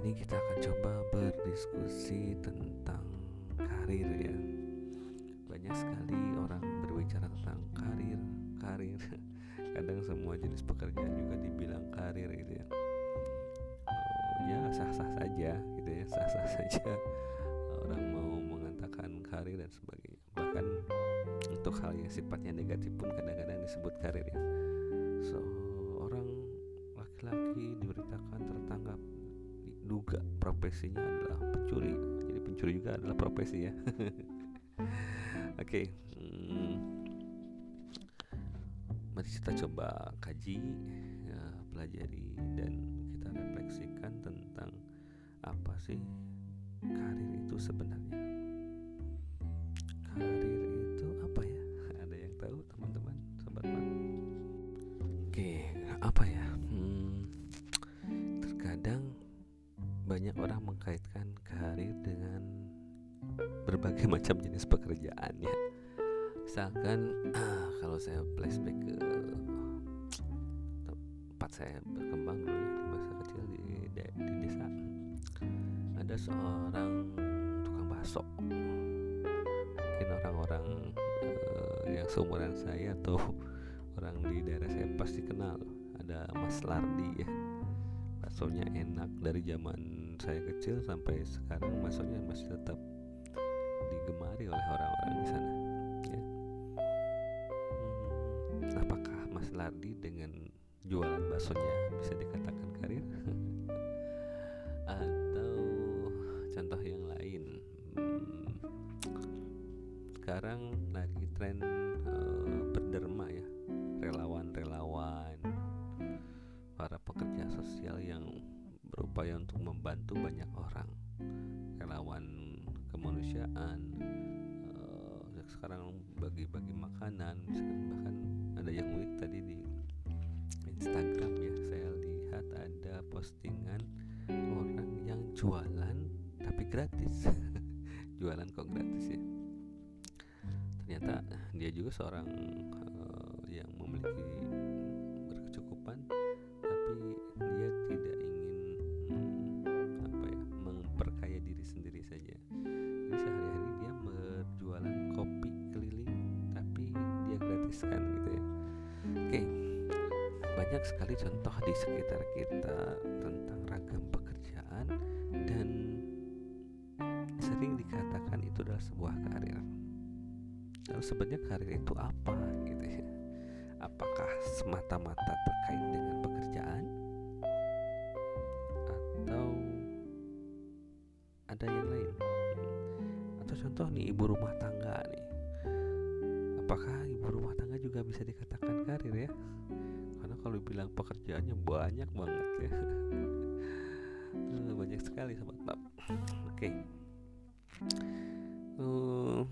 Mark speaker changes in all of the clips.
Speaker 1: ini kita akan coba berdiskusi tentang karir ya. Banyak sekali orang berbicara tentang karir, karir. Kadang semua jenis pekerjaan juga dibilang karir gitu ya. Oh, ya sah-sah saja gitu ya, sah-sah saja orang mau mengatakan karir dan sebagainya. Bahkan untuk hal yang sifatnya negatif pun kadang-kadang disebut karir ya so orang laki-laki diduga profesinya adalah pencuri jadi pencuri juga adalah profesi ya oke okay. hmm. mari kita coba kaji ya, pelajari dan kita refleksikan tentang apa sih karir itu sebenarnya macam jenis pekerjaan ya. Misalkan ah, kalau saya flashback ke tempat saya berkembang dulu ya di masa kecil di, di, di desa ada seorang tukang bakso. Mungkin orang-orang uh, yang seumuran saya atau orang di daerah saya pasti kenal. Ada Mas Lardi ya. Baksonya enak dari zaman saya kecil sampai sekarang. Baksonya masih tetap digemari oleh orang-orang di sana ya. apakah Mas Lardi dengan jualan baksonya bisa dikatakan karir atau contoh yang lain hmm, sekarang lagi tren uh, berderma ya sosial yang berupaya untuk membantu banyak sekarang bagi-bagi makanan bahkan ada yang unik tadi di Instagram ya saya lihat ada postingan orang yang jualan tapi gratis. Jualan kok gratis ya? Ternyata dia juga seorang uh, yang memiliki banyak sekali contoh di sekitar kita tentang ragam pekerjaan dan sering dikatakan itu adalah sebuah karir. Lalu sebenarnya karir itu apa gitu ya? Apakah semata-mata terkait dengan pekerjaan? Ada yang lain? Atau contoh nih ibu rumah tangga nih. Apakah ibu rumah tangga juga bisa dikatakan karir ya kalau bilang pekerjaannya banyak banget ya. Eh, banyak sekali sobat bab oke. Okay. uh,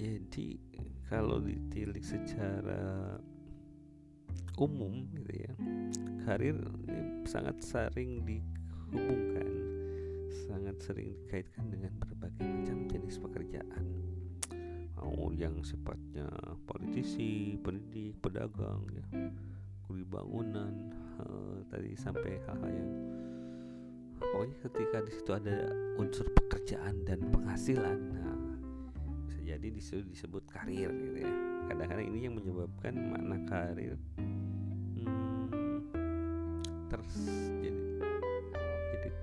Speaker 1: eh, jadi kalau ditilik secara umum gitu ya karir sangat sering di hubungkan sangat sering dikaitkan dengan berbagai macam jenis pekerjaan mau yang sifatnya politisi, pendidik, pedagang ya, kuli bangunan uh, tadi sampai hal-hal yang pokoknya ketika di situ ada unsur pekerjaan dan penghasilan nah bisa jadi di situ disebut karir gitu ya. Kadang-kadang ini yang menyebabkan makna karir hmm, ters jadi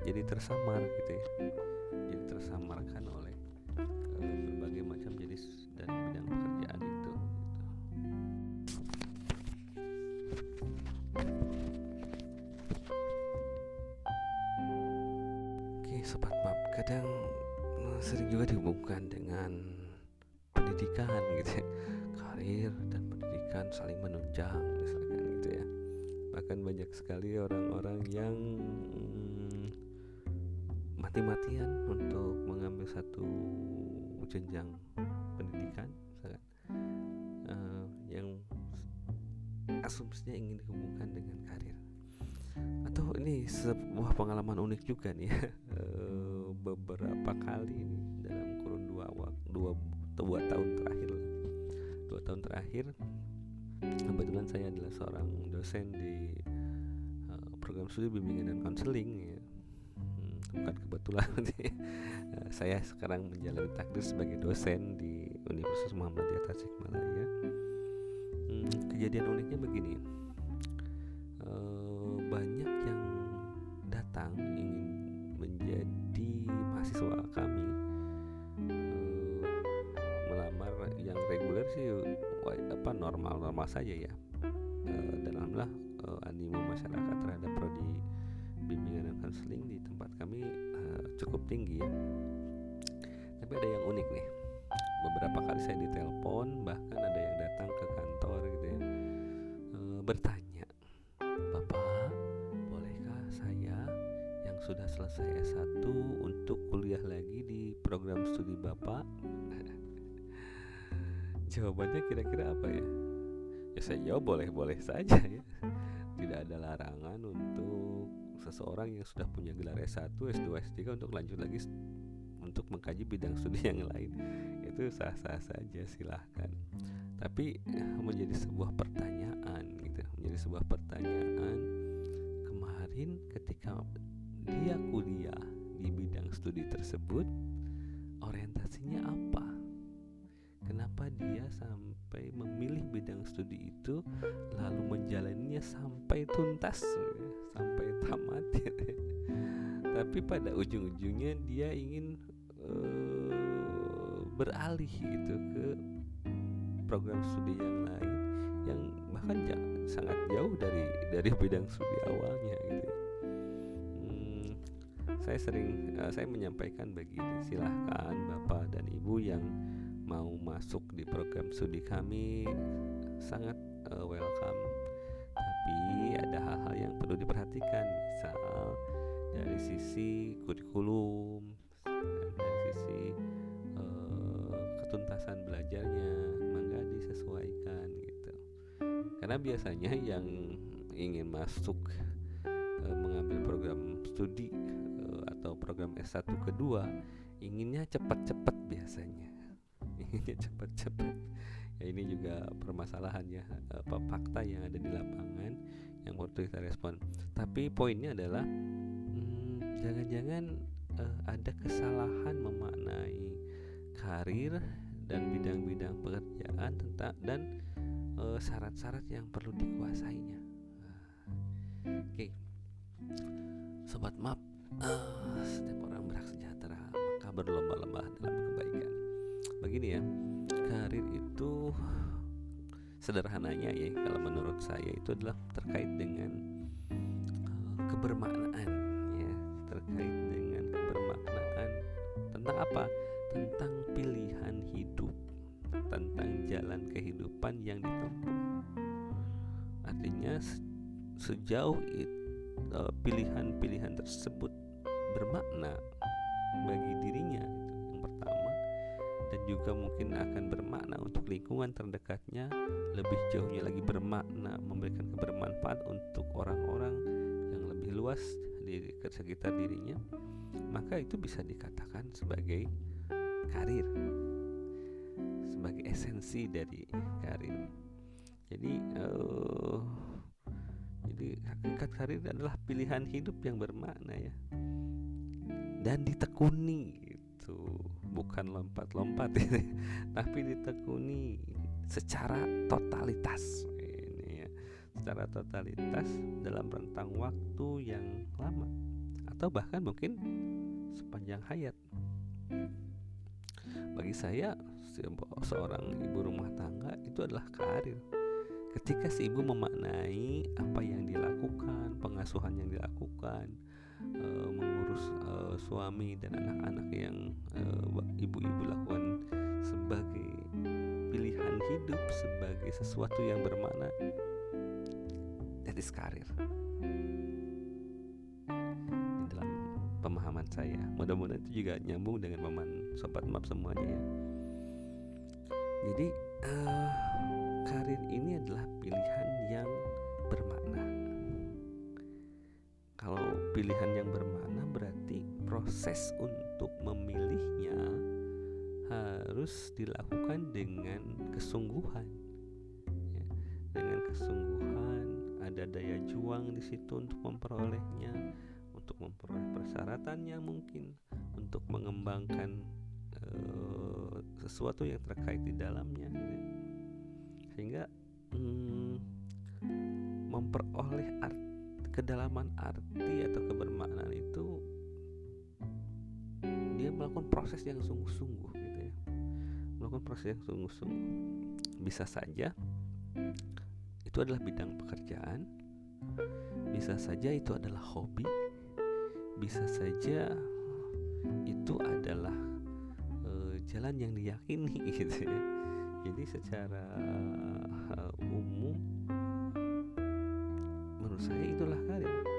Speaker 1: jadi tersamar gitu ya. Jadi tersamarkan oke sobat map kadang eh, sering juga dihubungkan dengan pendidikan gitu ya. Karir dan pendidikan saling menunjang misalkan gitu ya. Bahkan banyak sekali orang-orang yang mm, mati-matian untuk mengambil satu jenjang pendidikan misalkan. Uh, yang asumsinya ingin dihubungkan dengan karir. Atau ini sebuah pengalaman unik juga nih ya beberapa kali ini dalam kurun dua dua dua tahun terakhir dua tahun terakhir kebetulan saya adalah seorang dosen di uh, program studi bimbingan dan konseling ya. hmm, bukan kebetulan uh, saya sekarang menjalani takdir sebagai dosen di Universitas Muhammadiyah Tasikmalaya hmm, kejadian uniknya begini. Uh, banyak yang datang ingin apa normal-normal saja ya. Uh, dan alhamdulillah uh, animo masyarakat terhadap prodi bimbingan dan konseling di tempat kami uh, cukup tinggi ya. Tapi ada yang unik nih. Beberapa kali saya ditelepon bahkan ada yang datang ke kantor gitu ya uh, bertanya bapak bolehkah saya yang sudah selesai S1 untuk kuliah lagi di program studi bapak jawabannya kira-kira apa ya? Ya saya jawab boleh-boleh saja ya. Tidak ada larangan untuk seseorang yang sudah punya gelar S1, S2, S3 untuk lanjut lagi untuk mengkaji bidang studi yang lain. Itu sah-sah saja silahkan. Tapi menjadi sebuah pertanyaan gitu menjadi sebuah pertanyaan. Kemarin ketika dia kuliah di bidang studi tersebut orientasinya apa kenapa dia sampai memilih bidang studi itu lalu menjalaninya sampai tuntas sampai tamat? Tapi pada ujung-ujungnya dia ingin uh, beralih gitu ke program studi yang lain yang bahkan sangat jauh dari dari bidang studi awalnya gitu. Hmm, saya sering uh, saya menyampaikan begini silahkan bapak dan ibu yang mau masuk di program studi kami sangat uh, welcome. Tapi ada hal-hal yang perlu diperhatikan misal dari sisi kurikulum dari sisi uh, ketuntasan belajarnya mangga disesuaikan gitu. Karena biasanya yang ingin masuk uh, mengambil program studi uh, atau program S1 kedua inginnya cepat-cepat biasanya inginnya cepat-cepat ya ini juga permasalahannya apa fakta yang ada di lapangan yang waktu kita respon. Tapi poinnya adalah hmm, jangan-jangan uh, ada kesalahan memaknai karir dan bidang-bidang pekerjaan tentang dan syarat-syarat yang perlu dikuasainya. Oke. Okay. sobat map uh, setiap orang berhak sejahtera. Maka berlomba-lomba dalam begini ya. Karir itu sederhananya ya kalau menurut saya itu adalah terkait dengan uh, kebermaknaan ya. Terkait dengan kebermaknaan tentang apa? Tentang pilihan hidup tentang jalan kehidupan yang ditempuh. Artinya sejauh uh, pilihan-pilihan tersebut bermakna bagi dirinya dan juga mungkin akan bermakna untuk lingkungan terdekatnya lebih jauhnya lagi bermakna memberikan kebermanfaat untuk orang-orang yang lebih luas di sekitar dirinya maka itu bisa dikatakan sebagai karir sebagai esensi dari karir. Jadi uh, jadi hakikat karir adalah pilihan hidup yang bermakna ya dan ditekuni gitu bukan lompat-lompat ini tapi ditekuni secara totalitas. Ini ya secara totalitas dalam rentang waktu yang lama atau bahkan mungkin sepanjang hayat. Bagi saya seorang ibu rumah tangga itu adalah karir. Ketika si ibu memaknai apa yang dilakukan pengasuhan yang dilakukan uh, mengurus uh, suami dan anak-anak yang uh, ibu-ibu lakukan sebagai pilihan hidup sebagai sesuatu yang bermakna that is karir. Di dalam pemahaman saya. Mudah-mudahan itu juga nyambung dengan pemahaman sobat map semuanya ya. Jadi uh, karir ini adalah pilihan yang bermakna. Kalau pilihan yang bermakna proses untuk memilihnya harus dilakukan dengan kesungguhan ya, dengan kesungguhan ada daya juang di situ untuk memperolehnya untuk memperoleh persyaratannya mungkin untuk mengembangkan uh, sesuatu yang terkait di dalamnya gitu. sehingga hmm, memperoleh art, kedalaman arti atau kebermaknaan melakukan proses yang sungguh-sungguh gitu ya. Melakukan proses yang sungguh-sungguh. Bisa saja itu adalah bidang pekerjaan. Bisa saja itu adalah hobi. Bisa saja itu adalah uh, jalan yang diyakini gitu ya. Jadi secara uh, umum menurut saya itulah karir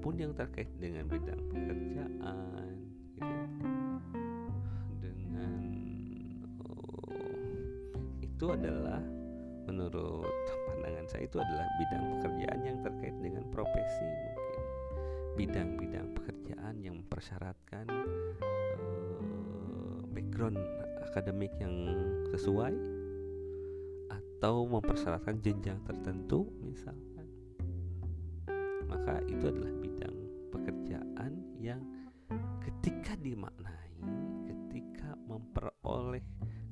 Speaker 1: adapun yang terkait dengan bidang pekerjaan gitu ya, dengan oh, itu adalah menurut pandangan saya itu adalah bidang pekerjaan yang terkait dengan profesi bidang-bidang pekerjaan yang mempersyaratkan uh, background akademik yang sesuai atau mempersyaratkan jenjang tertentu misalkan maka itu adalah bidang pekerjaan yang ketika dimaknai ketika memperoleh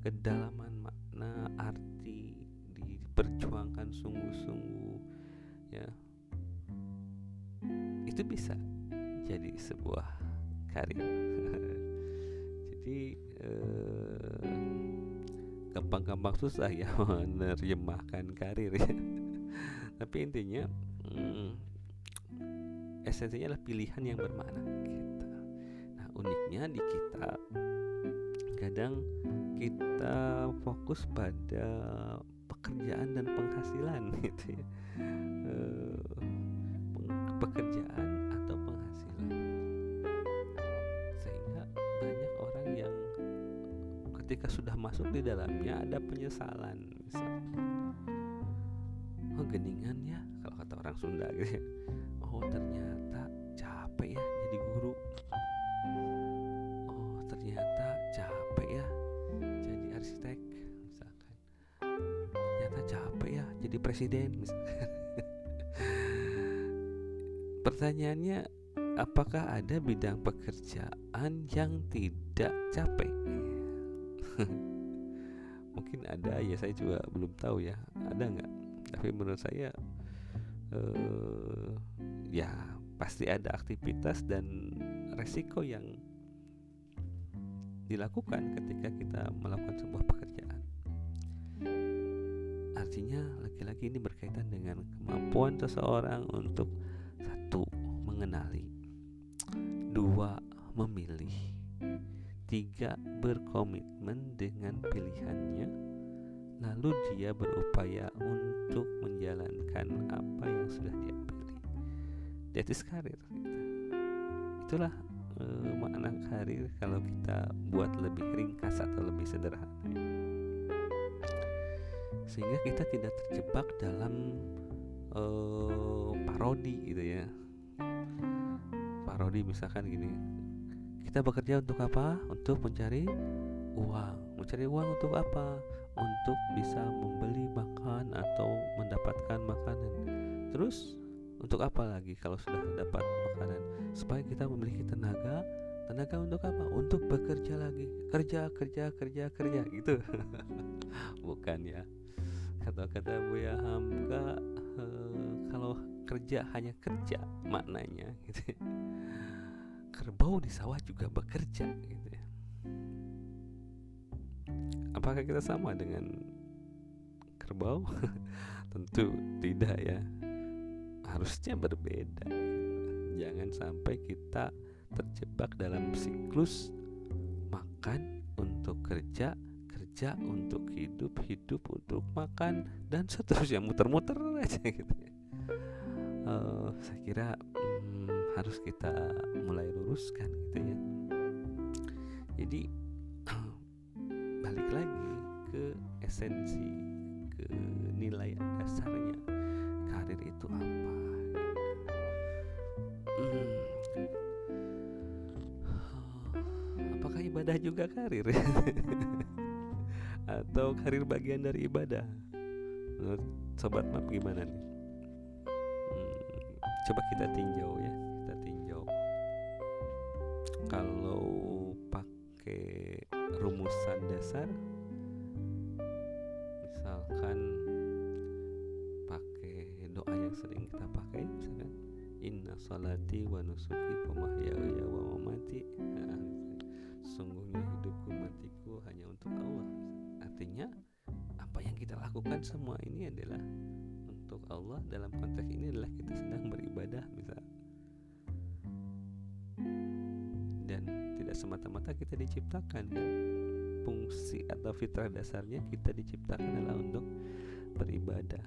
Speaker 1: kedalaman makna arti diperjuangkan sungguh-sungguh ya itu bisa jadi sebuah karir jadi eh, gampang-gampang susah ya menerjemahkan karir ya. Tapi intinya hmm, esensinya adalah pilihan yang bermakna gitu. Nah uniknya di kita kadang kita fokus pada pekerjaan dan penghasilan gitu ya. Uh, pekerjaan atau penghasilan. Sehingga banyak orang yang ketika sudah masuk di dalamnya ada penyesalan misal oh ya kalau kata orang Sunda gitu ya. Oh ternyata capek ya jadi guru. Oh ternyata capek ya jadi arsitek misalkan. Ternyata capek ya jadi presiden misalkan. Pertanyaannya apakah ada bidang pekerjaan yang tidak capek? Mungkin ada ya saya juga belum tahu ya. Ada nggak tapi menurut saya uh, ya pasti ada aktivitas dan resiko yang dilakukan ketika kita melakukan sebuah pekerjaan. Artinya lagi-lagi ini berkaitan dengan kemampuan seseorang untuk satu mengenali, dua memilih, tiga berkomitmen dengan pilihannya, lalu dia berupaya untuk menjalankan apa yang sudah dia pilih. That is karir. Itulah uh, makna karir kalau kita buat lebih ringkas atau lebih sederhana. Sehingga kita tidak terjebak dalam uh, parodi gitu ya. Parodi misalkan gini. Kita bekerja untuk apa? Untuk mencari uang. Mencari uang untuk apa? Untuk bisa membeli makan atau mendapatkan makanan. Terus untuk apa lagi kalau sudah dapat makanan? Supaya kita memiliki tenaga. Tenaga untuk apa? Untuk bekerja lagi. Kerja, kerja, kerja, kerja gitu. Bukan ya. Kata-kata Buya Hamka uh, kalau kerja hanya kerja maknanya gitu. Kerbau di sawah juga bekerja gitu Apakah kita sama dengan kerbau? Tentu tidak ya. Harusnya berbeda. Jangan sampai kita terjebak dalam siklus makan untuk kerja kerja untuk hidup hidup untuk makan dan seterusnya. Muter-muter aja gitu ya. Uh, saya kira hmm, harus kita mulai luruskan gitu ya. Jadi balik lagi ke esensi ke nilai dasarnya. Karir itu apa? Hmm. apakah ibadah juga karir? Atau karir bagian dari ibadah? Sobat map gimana nih? Coba kita tinjau ya lakukan semua ini adalah untuk Allah. Dalam konteks ini adalah kita sedang beribadah misal. Dan tidak semata-mata kita diciptakan kan? Fungsi atau fitrah dasarnya kita diciptakan adalah untuk beribadah.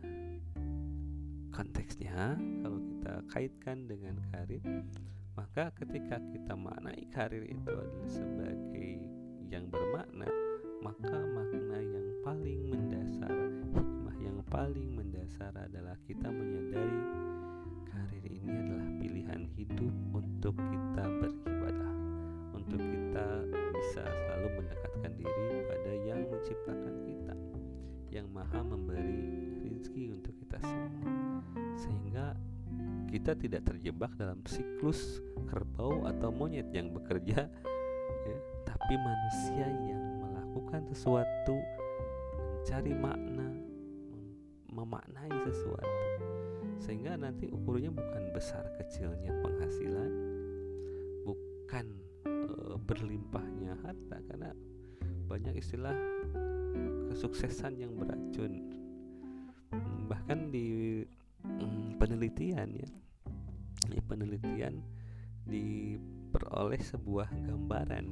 Speaker 1: Konteksnya kalau kita kaitkan dengan karir maka ketika kita maknai karir itu adalah sebagai yang bermakna maka makna untuk kita beribadah, untuk kita bisa selalu mendekatkan diri pada yang menciptakan kita, yang maha memberi rezeki untuk kita semua, sehingga kita tidak terjebak dalam siklus kerbau atau monyet yang bekerja, ya, tapi manusia yang melakukan sesuatu, mencari makna, memaknai sesuatu sehingga nanti ukurnya bukan besar kecilnya penghasilan bukan e, berlimpahnya harta karena banyak istilah kesuksesan yang beracun. Bahkan di mm, penelitian ya di penelitian diperoleh sebuah gambaran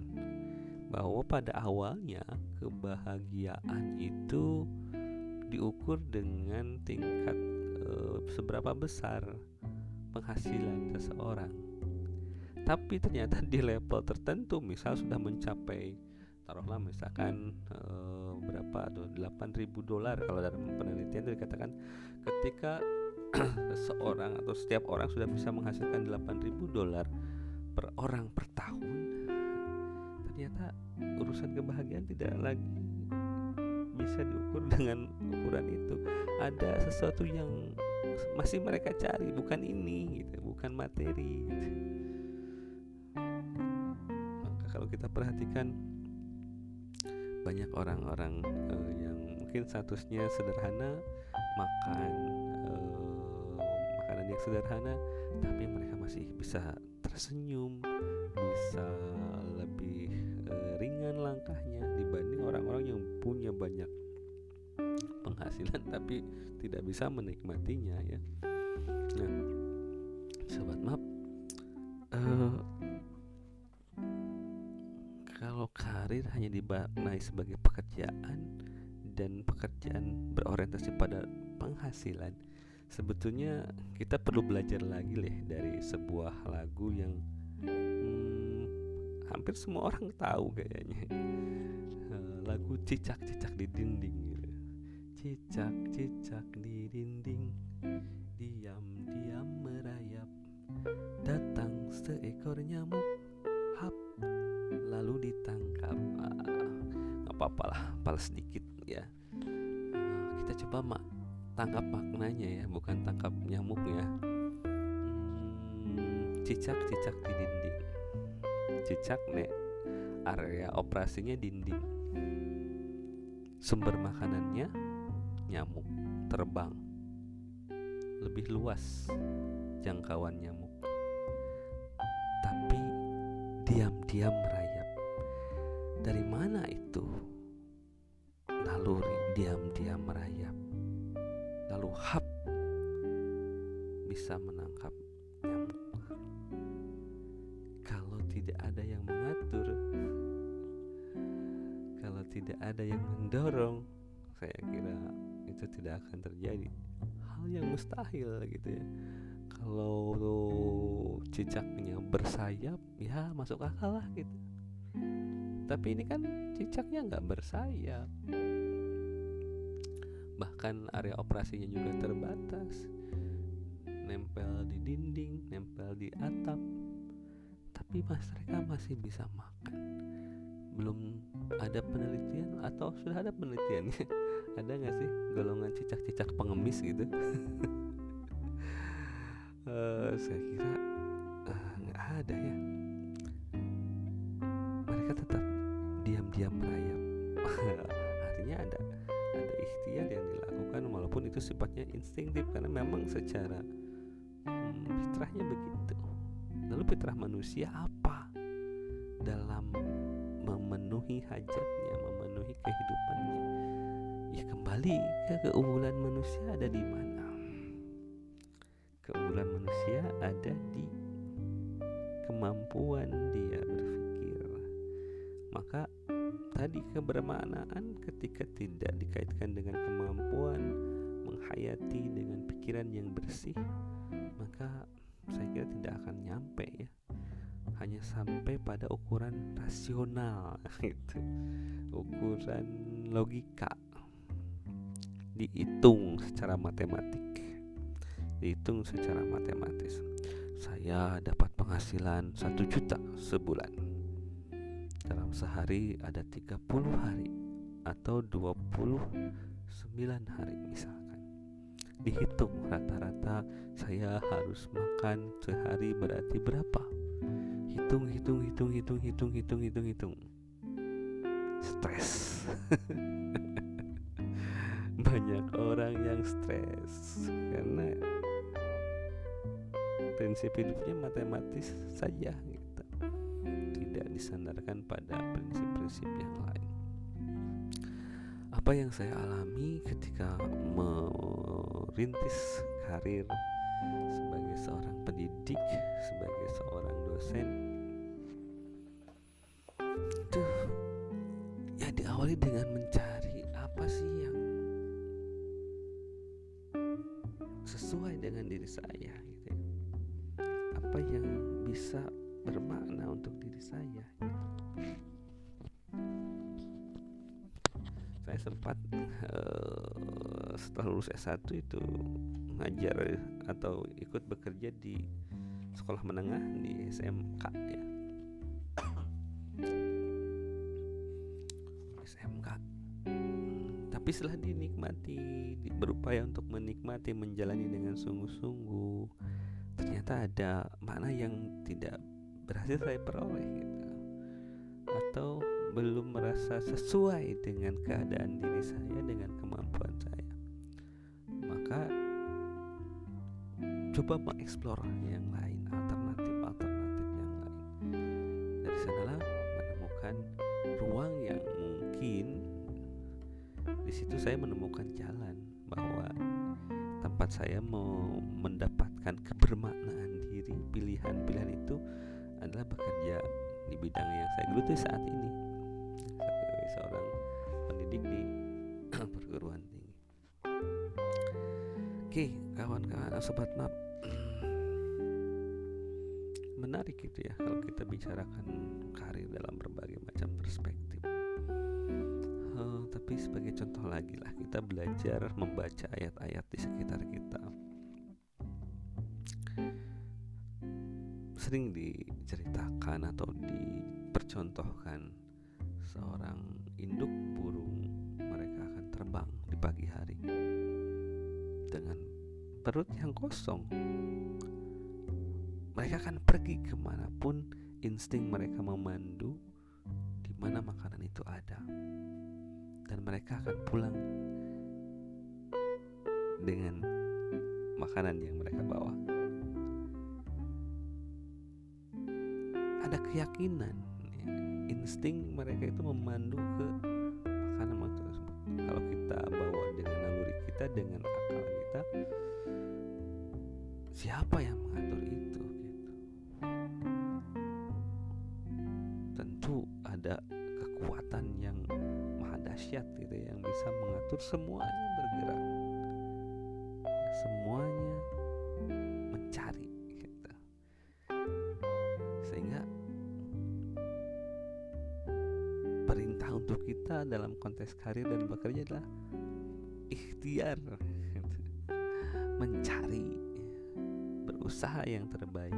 Speaker 1: bahwa pada awalnya kebahagiaan itu diukur dengan tingkat seberapa besar penghasilan seseorang. Tapi ternyata di level tertentu, misal sudah mencapai taruhlah misalkan e, berapa tuh 8000 dolar kalau dalam penelitian itu dikatakan ketika seorang atau setiap orang sudah bisa menghasilkan 8000 dolar per orang per tahun ternyata urusan kebahagiaan tidak lagi bisa diukur dengan ukuran itu ada sesuatu yang masih mereka cari bukan ini gitu bukan materi gitu. maka kalau kita perhatikan banyak orang-orang uh, yang mungkin statusnya sederhana makan uh, makanan yang sederhana tapi mereka masih bisa tersenyum bisa lebih uh, ringan langkahnya dibanding orang-orang yang punya banyak penghasilan tapi tidak bisa menikmatinya ya nah sobat map uh, kalau karir hanya dimaknai sebagai pekerjaan dan pekerjaan berorientasi pada penghasilan sebetulnya kita perlu belajar lagi deh dari sebuah lagu yang hmm, hampir semua orang tahu kayaknya lagu cicak-cicak di dinding. Cicak-cicak di dinding. Diam-diam merayap. Datang seekor nyamuk. Hap Lalu ditangkap. Ah, Gak apa-apa lah Paling sedikit ya. Ah, Kita coba mak tangkap maknanya ya Bukan tangkap nyamuknya. Hmm, Cicak-cicak di dinding. Cicak nih area operasinya dinding. Sumber makanannya nyamuk terbang. Lebih luas jangkauan nyamuk. Tapi diam-diam merayap. Dari mana itu? Naluri diam-diam merayap. Lalu hap bisa menangkap nyamuk. Kalau tidak ada yang mengatur kalau tidak ada yang mendorong saya kira itu tidak akan terjadi. Hal yang mustahil gitu ya. Kalau cicaknya bersayap ya masuk akal lah gitu. Tapi ini kan cicaknya nggak bersayap. Bahkan area operasinya juga terbatas. Nempel di dinding nempel di atap. Tapi mas mereka masih bisa makan belum ada penelitian atau sudah ada penelitiannya ada nggak sih golongan cicak-cicak pengemis gitu? Uh, saya kira eh, nggak uh, ada ya. Mereka tetap diam-diam merayap. Artinya ada ada ikhtiar yang dilakukan walaupun itu sifatnya instinktif karena memang secara hmm, fitrahnya begitu. Lalu fitrah manusia apa dalam memenuhi hajatnya memenuhi kehidupannya. Ya kembali ke keunggulan manusia ada di mana? Keunggulan manusia ada di kemampuan dia berpikir. Maka tadi kebermaknaan ketika tidak dikaitkan dengan kemampuan menghayati dengan pikiran yang bersih maka saya kira tidak akan nyampe ya hanya sampai pada ukuran rasional gitu. Ukuran logika. Dihitung secara matematik. Dihitung secara matematis. Saya dapat penghasilan satu juta sebulan. Dalam sehari ada 30 hari atau 29 hari misalkan. Dihitung rata-rata saya harus makan sehari berarti berapa hitung hitung hitung hitung hitung hitung hitung hitung. Stres. Banyak orang yang stres karena prinsip hidupnya matematis saja gitu. Tidak disandarkan pada prinsip-prinsip yang lain. Apa yang saya alami ketika merintis karir sebagai seorang pendidik sebagai seorang dosen itu ya diawali dengan mencari apa sih yang sesuai dengan diri saya gitu ya. apa yang bisa bermakna untuk diri saya saya sempat uh, setelah lulus S1 itu ngajar atau ikut bekerja di sekolah menengah di SMK ya. SMK tapi setelah dinikmati berupaya untuk menikmati menjalani dengan sungguh-sungguh ternyata ada makna yang tidak berhasil saya peroleh gitu. Atau belum merasa sesuai dengan keadaan diri saya dengan kemampuan saya coba mengeksplor yang lain alternatif alternatif yang lain. Dari sanalah menemukan ruang yang mungkin. Di situ saya menemukan jalan bahwa tempat saya mau mendapatkan kebermaknaan diri pilihan-pilihan itu adalah bekerja di bidang yang saya geluti saat ini. Sebagai seorang pendidik di perguruan tinggi. Oke, kawan-kawan sobat map menarik gitu ya kalau kita bicarakan karir dalam berbagai macam perspektif. Uh, tapi sebagai contoh lagi lah kita belajar membaca ayat-ayat di sekitar kita. Sering diceritakan atau dipercontohkan seorang induk burung mereka akan terbang di pagi hari dengan perut yang kosong mereka akan pergi ke mana pun insting mereka memandu di mana makanan itu ada. Dan mereka akan pulang dengan makanan yang mereka bawa. Ada keyakinan ya, insting mereka itu memandu ke makanan tersebut. Kalau kita bawa dengan naluri kita dengan akal kita siapa yang mengatur itu mengatur semuanya bergerak semuanya mencari gitu. sehingga perintah untuk kita dalam konteks karir dan bekerja adalah ikhtiar gitu. mencari berusaha yang terbaik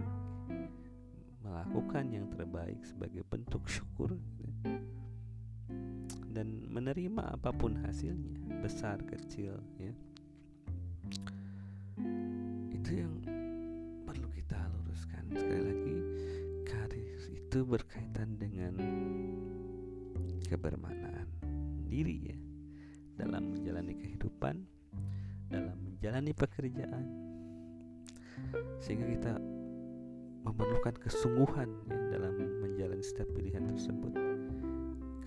Speaker 1: melakukan yang terbaik sebagai bentuk syukur gitu. dan menerima apa pun hasilnya besar kecil ya. Itu yang perlu kita luruskan. Sekali lagi karir itu berkaitan dengan kebermanaan diri ya. Dalam menjalani kehidupan dalam menjalani pekerjaan. Sehingga kita memerlukan kesungguhan ya dalam menjalani setiap pilihan tersebut.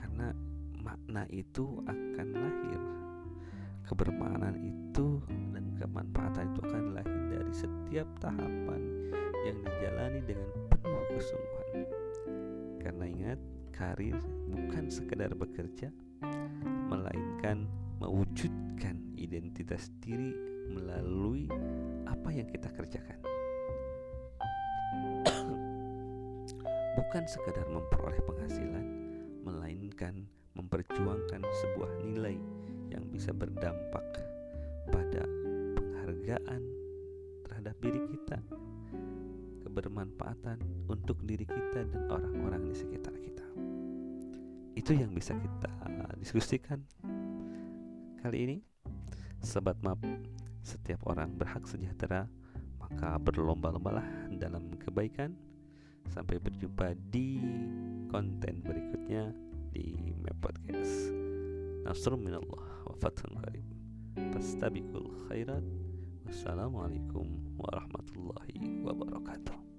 Speaker 1: Karena makna itu akan lahir kebermaknaan itu dan kemanfaatan itu akan lahir dari setiap tahapan yang dijalani dengan penuh kesungguhan. Karena ingat karir bukan sekedar bekerja melainkan mewujudkan identitas diri melalui apa yang kita kerjakan. Bukan sekedar memperoleh penghasilan melainkan memperjuangkan sebuah nilai yang bisa berdampak pada penghargaan terhadap diri kita, kebermanfaatan untuk diri kita dan orang-orang di sekitar kita. Itu yang bisa kita diskusikan kali ini. Sobat map, setiap orang berhak sejahtera, maka berlomba-lombalah dalam kebaikan. Sampai berjumpa di konten berikutnya di Map Podcast. Nasrul minallah وفتح قريب فاستبقوا الخيرات. والسلام عليكم ورحمة الله وبركاته.